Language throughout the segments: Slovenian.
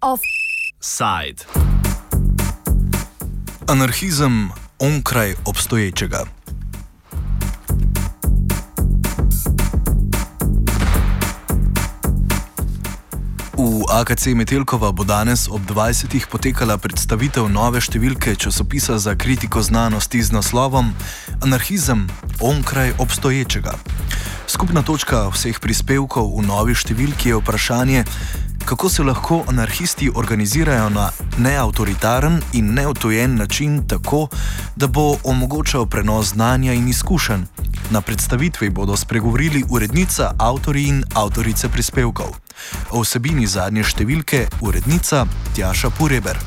Offside. Anarhizem onkraj obstoječega. V AKC Metelkova bo danes ob 20. potekala predstavitev nove številke časopisa za kritiko znanosti z naslovom Anarhizem onkraj obstoječega. Skupna točka vseh prispevkov v novi številki je vprašanje, kako se lahko anarhisti organizirajo na neautoritaren in neotojen način tako, da bo omogočal prenos znanja in izkušenj. Na predstavitvi bodo spregovorili urednica, avtori in avtorice prispevkov. O vsebini zadnje številke urednica Tjaša Pureber.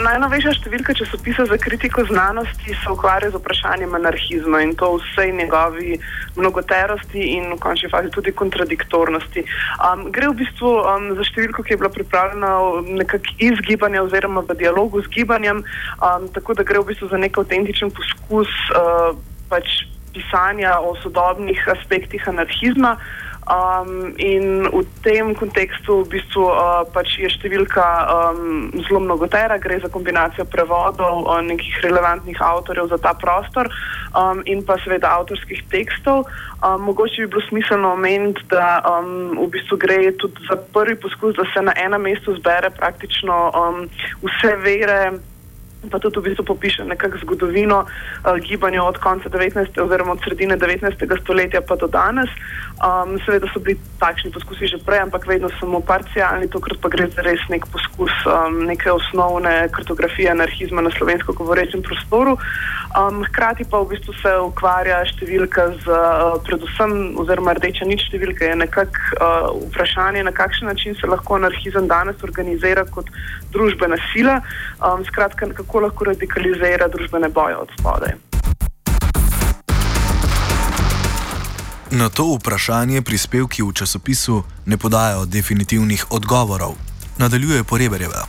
Najnovejša številka časopisa za kritiko znanosti se ukvarja z vprašanjem anarhizma in to vsej njegovi mnogoterosti in v končni fazi tudi kontradiktornosti. Um, gre v bistvu um, za številko, ki je bila pripravljena nekako iz gibanja oziroma v dialogu z gibanjem, um, tako da gre v bistvu za nek avtentičen poskus uh, pač pisanja o sodobnih aspektih anarhizma. Um, in v tem kontekstu v bistvu, uh, pač je številka um, zelo mnogotera, gre za kombinacijo prevodov uh, nekih relevantnih avtorjev za ta prostor um, in pa seveda avtorskih tekstov. Um, mogoče bi bilo smiselno omeniti, da um, v bistvu gre tudi za prvi poskus, da se na enem mestu zbere praktično um, vse vere pa tudi v bistvu popiše nekakšno zgodovino uh, gibanja od konca 19. oziroma od sredine 19. stoletja pa do danes. Um, seveda so bili takšni poskusi že prej, ampak vedno samo parcialni, tokrat pa gre za res nek poskus um, neke osnovne kartografije anarhizma na slovensko govorečem prostoru. Um, hkrati pa v bistvu se ukvarja številka z uh, predvsem, oziroma rdeča nič številka je nekako uh, vprašanje, na kakšen način se lahko anarhizem danes organizira kot družbena sila. Um, skratka, kako lahko radikalizira družbene boje od spodaj. Na to vprašanje prispevki v časopisu ne podajo definitivnih odgovorov, nadaljuje Poreberjeva.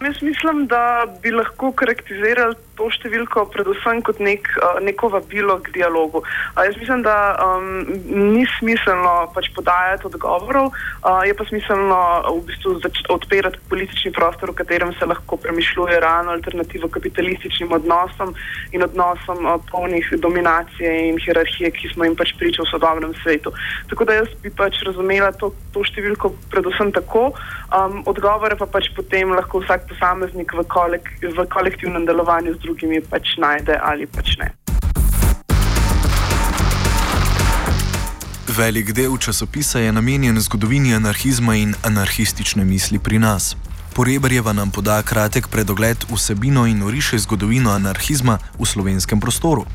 Jaz mislim, da bi lahko karakterizirali to številko predvsem kot nek, neko vabilo k dialogu. Jaz mislim, da um, ni smiselno pač podajati odgovorov, uh, je pa smiselno v bistvu odpirati politični prostor, v katerem se lahko premišljuje realno alternativo kapitalističnim odnosom in odnosom uh, polnih dominacije in hierarhije, ki smo jim pač pričali v sodobnem svetu. Tako da jaz bi pač razumela to, to številko predvsem tako, um, odgovore pa pač potem lahko vsak posameznik v, kolek, v kolektivnem delovanju z drugimi pač najde ali pač ne. Velik del časopisa je namenjen zgodovini anarhizma in anarhistične misli pri nas. Porebrjeva nam poda kratek predogled vsebino in oriše zgodovino anarhizma v slovenskem prostoru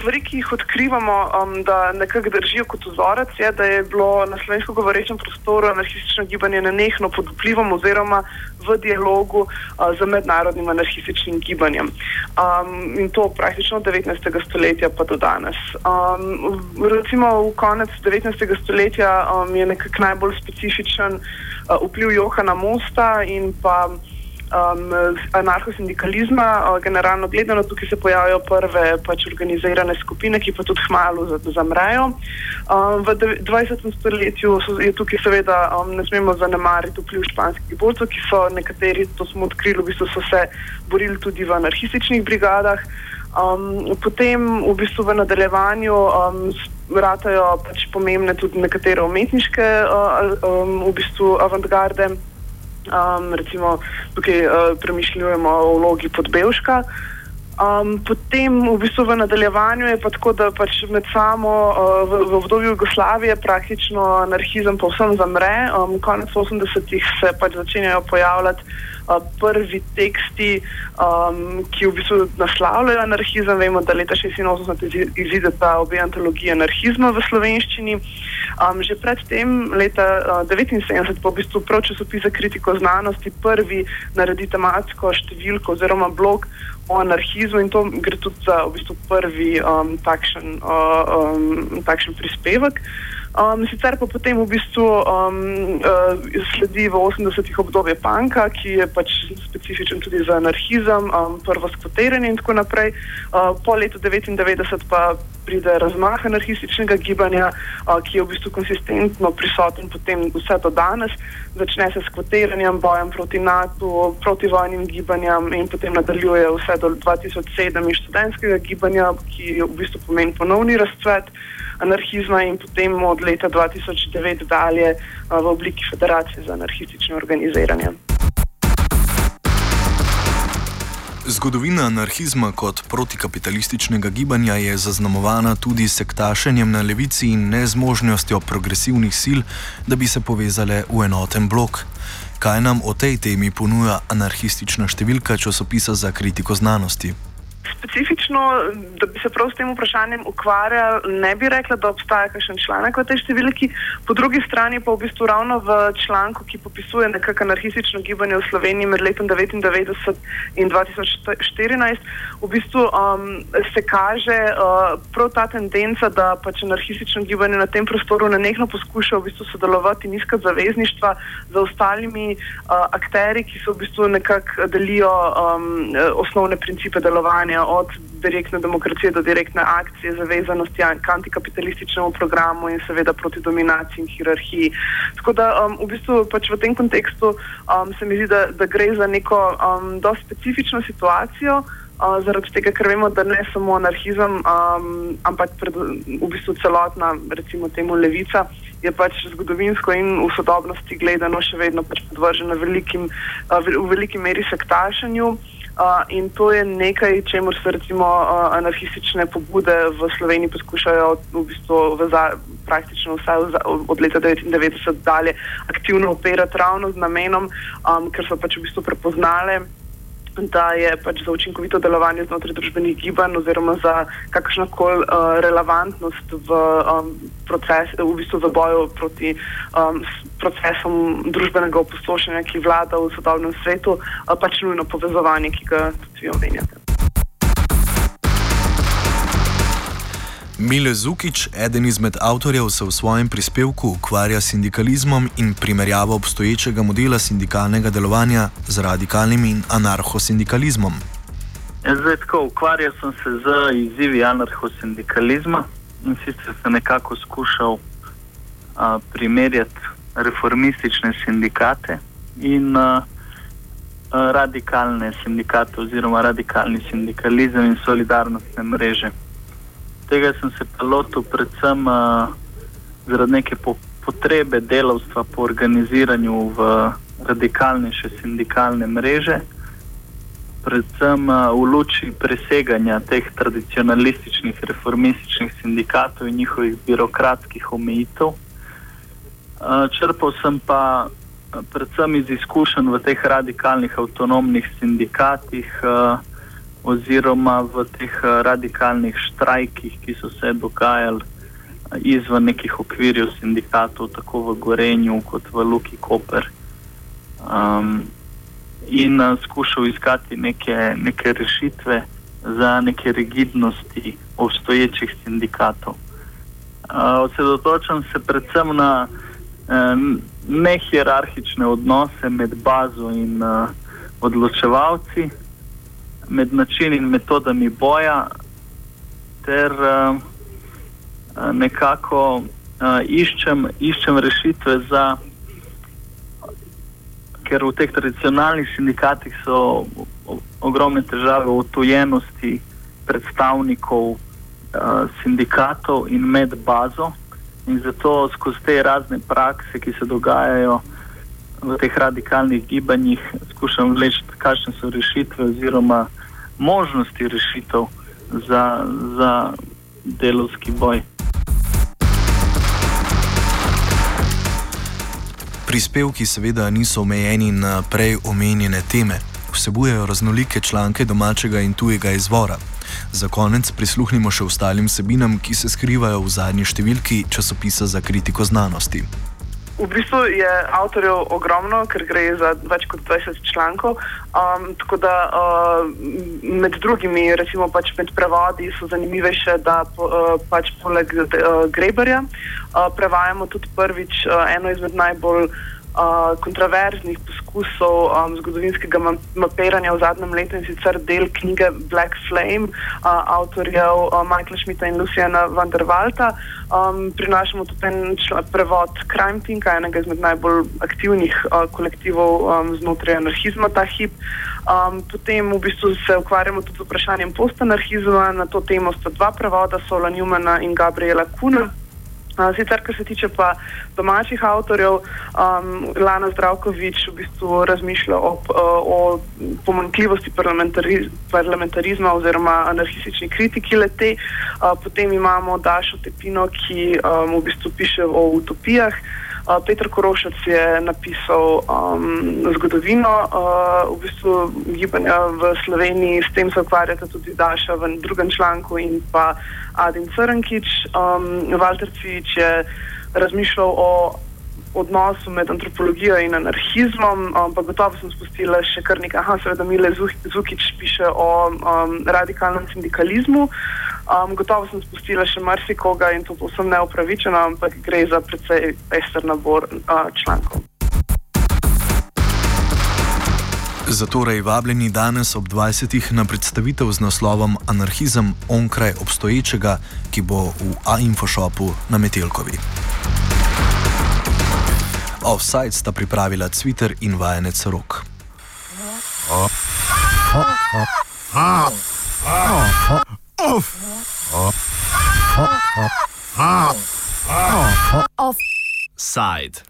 stvari, ki jih odkrivamo, um, da nekako držijo kot vzorec, je, da je bilo na slovensko govorečem prostoru anarhistično gibanje nenehno pod vplivom oziroma v dialogu uh, z mednarodnim anarhističnim gibanjem. Um, in to praktično od 19. stoletja pa do danes. Um, recimo v konec 19. stoletja um, je nekako najbolj specifičen uh, vpliv Johana Mosta in pa um, anarcho-sindikalizma. Uh, generalno gledano, tukaj se pojavljajo prve pač, organizirane skupine, ki pa tudi hmalo zamrejo. Um, v 20. stoletju so, je tukaj seveda um, ne smemo zanemariti vpliv španskih borcev, ki so nekateri, to smo odkrili, v bistvu so se borili tudi v anarhističnih brigadah. Um, potem v bistvu v nadaljevanju um, vratajo pač pomembne tudi nekatere umetniške uh, um, v bistvu avantgarde. Um, recimo, tukaj uh, premišljujemo o vlogi podbevška. Um, potem, v bistvu, v nadaljevanju je pa tako, da pač med samo uh, v, v obdobju Jugoslavije praktično anarhizem povsem zamre. Um, konec 80-ih se pač začenjajo pojavljati uh, prvi teksti, um, ki v bistvu naslavljajo anarhizem. Vemo, da leta 86 izide ta obe antologiji anarhizma v slovenščini. Um, že predtem, leta uh, 79, pa v bistvu prav časopis za kritiko znanosti prvi naredi tematsko številko oziroma blog o anarhizmu in to gre tudi za v bistvu prvi um, takšen, uh, um, takšen prispevek. Um, sicer pa potem v bistvu um, uh, sledi v 80-ih obdobje panka, ki je pač specifičen tudi za anarhizem, um, prvo skvotiranje in tako naprej. Uh, po letu 99 pa pride razmah anarhističnega gibanja, uh, ki je v bistvu konsistentno prisoten potem vse do danes. Začne se s kvotiranjem, bojem proti NATO, proti vojnim gibanjem in potem nadaljuje vse do 2007 in študentskega gibanja, ki v bistvu pomeni ponovni razcvet anarhizma in potem od leta 2009 dalje v obliki Federacije za anarhistično organiziranje. Zgodovina anarhizma kot protikapitalističnega gibanja je zaznamovana tudi sektašenjem na levici in nezmožnostjo progresivnih sil, da bi se povezale v enoten blok. Kaj nam o tej temi ponuja anarhistična številka časopisa za kritiko znanosti? Specifično, da bi se prav s tem vprašanjem ukvarjal, ne bi rekla, da obstaja kakšen članek v tej številki. Po drugi strani pa v bistvu ravno v članku, ki popisuje nekako anarhistično gibanje v Sloveniji med letom 1999 in 2014, v bistvu um, se kaže uh, prav ta tendenca, da pač anarhistično gibanje na tem prostoru nenehno poskuša v bistvu sodelovati in iskati zavezništva z ostalimi uh, akteri, ki so v bistvu nekako delijo um, osnovne principe delovanja od direktne demokracije do direktne akcije, zavezanosti k antikapitalističnemu programu in seveda proti dominaciji in hierarhiji. Tako da um, v bistvu pač v tem kontekstu um, se mi zdi, da, da gre za neko um, dosti specifično situacijo. Uh, zaradi tega, ker vemo, da ne samo anarhizem, um, ampak pred, v bistvu celotna, recimo, temu levica je pač zgodovinsko in v sodobnosti gledano še vedno pač podvržena velikim, uh, v veliki meri sektašanju. Uh, in to je nekaj, čemu se recimo uh, anarhistične pobude v Sloveniji poskušajo v bistvu v za, praktično vse od leta 1999 dalje aktivno operati ravno z namenom, um, ker so pač v bistvu prepoznale da je pač za učinkovito delovanje znotraj družbenih gibanj oziroma za kakršno koli uh, relevantnost v, um, proces, v, bistvu v boju proti um, procesom družbenega opustošenja, ki vlada v sodobnem svetu, uh, pač nujno povezovanje, ki ga tudi vi omenjate. Mile Zukič, eden izmed avtorjev, se v svojem prispevku ukvarja s sindikalizmom in primerjavo obstoječega modela sindikalnega delovanja z radikalnim in anarhosindikalizmom. Ja, zdaj, tako, ukvarjal sem se z izzivi anarhosindikalizma in sicer sem nekako skušal a, primerjati reformistične sindikate in a, a, radikalne sindikate oziroma radikalni sindikalizem in solidarnostne mreže tega sem se pa lotil predvsem uh, zaradi neke po, potrebe delavstva po organiziranju v radikalnejše sindikalne mreže, predvsem uh, v luči preseganja teh tradicionalističnih, reformističnih sindikatov in njihovih birokratskih omejitev. Uh, črpal sem pa predvsem iz izkušenj v teh radikalnih avtonomnih sindikatih. Uh, oziroma v teh eh, radikalnih štrajkih, ki so se dogajali eh, izven nekih okvirjev sindikatov, tako v Gorenju kot v Luki Koper. Um, in uh, skušal iskati neke, neke rešitve za neke rigidnosti obstoječih sindikatov. Uh, osredotočam se predvsem na um, nehierarhične odnose med bazo in uh, odločevalci, med načini in metodami boja, ter uh, nekako uh, iščem, iščem rešitve za. Ker v teh tradicionalnih sindikatih so ogromne težave v otojenosti predstavnikov uh, sindikatov in med bazo, in zato skozi te razne prakse, ki se dogajajo v teh radikalnih gibanjih, skušam vleči, kakšne so rešitve oziroma možnosti rešitev za, za delovski boj. Prispevki seveda niso omejeni na prej omenjene teme, vsebujejo raznolike članke domačega in tujega izvora. Za konec prisluhnimo še ostalim sebinam, ki se skrivajo v zadnji številki časopisa za kritiko znanosti. V bistvu je avtorjev ogromno, ker gre za več kot 20 člankov. Um, tako da uh, med drugimi, recimo pač med prevodi, so zanimivejše, da po, uh, pač poleg uh, Greberja uh, prevajamo tudi prvič uh, eno izmed najbolj uh, kontroverznih poskusov um, zgodovinskega mapiranja v zadnjem letu in sicer del knjige Black Flame uh, avtorjev uh, Michaela Schmidta in Luciana van der Walta. Um, prinašamo tudi prevod Crime Tinka, enega izmed najbolj aktivnih uh, kolektivov um, znotraj anarhizma ta hip. Um, potem v bistvu se ukvarjamo tudi z vprašanjem postanarhizma, na to temo sta dva prevoda, Sola Newmana in Gabriela Kuna. Sicer, kar se tiče pa domačih avtorjev, um, Lana Zdravkovič v bistvu razmišlja o, o pomankljivosti parlamentarizma oziroma anarhistični kritiki lete. Uh, potem imamo Dašo Tepino, ki um, v bistvu piše o utopijah. Petr Korošac je napisal um, zgodovino uh, v bistvu gibanja v Sloveniji, s tem se ukvarjata tudi Daša v drugem članku in pa Adin Crnkič. Um, Walter Cvič je razmišljal o odnosu med antropologijo in anarhizmom, um, pa gotovo sem spustila še kar nekaj. Aha, seveda Mile Zukič piše o um, radikalnem sindikalizmu. Um, gotovo sem spustila še marsikoga in to povsem neupravičeno, ampak gre za precej pester nabor uh, člankov. Zatorej vabljeni danes ob 20. na predstavitev z naslovom Anarhizem onkraj obstoječega, ki bo v A-infoshopu na Metelkovi offside sta pripravila Cviter in vajenec rok. Offside.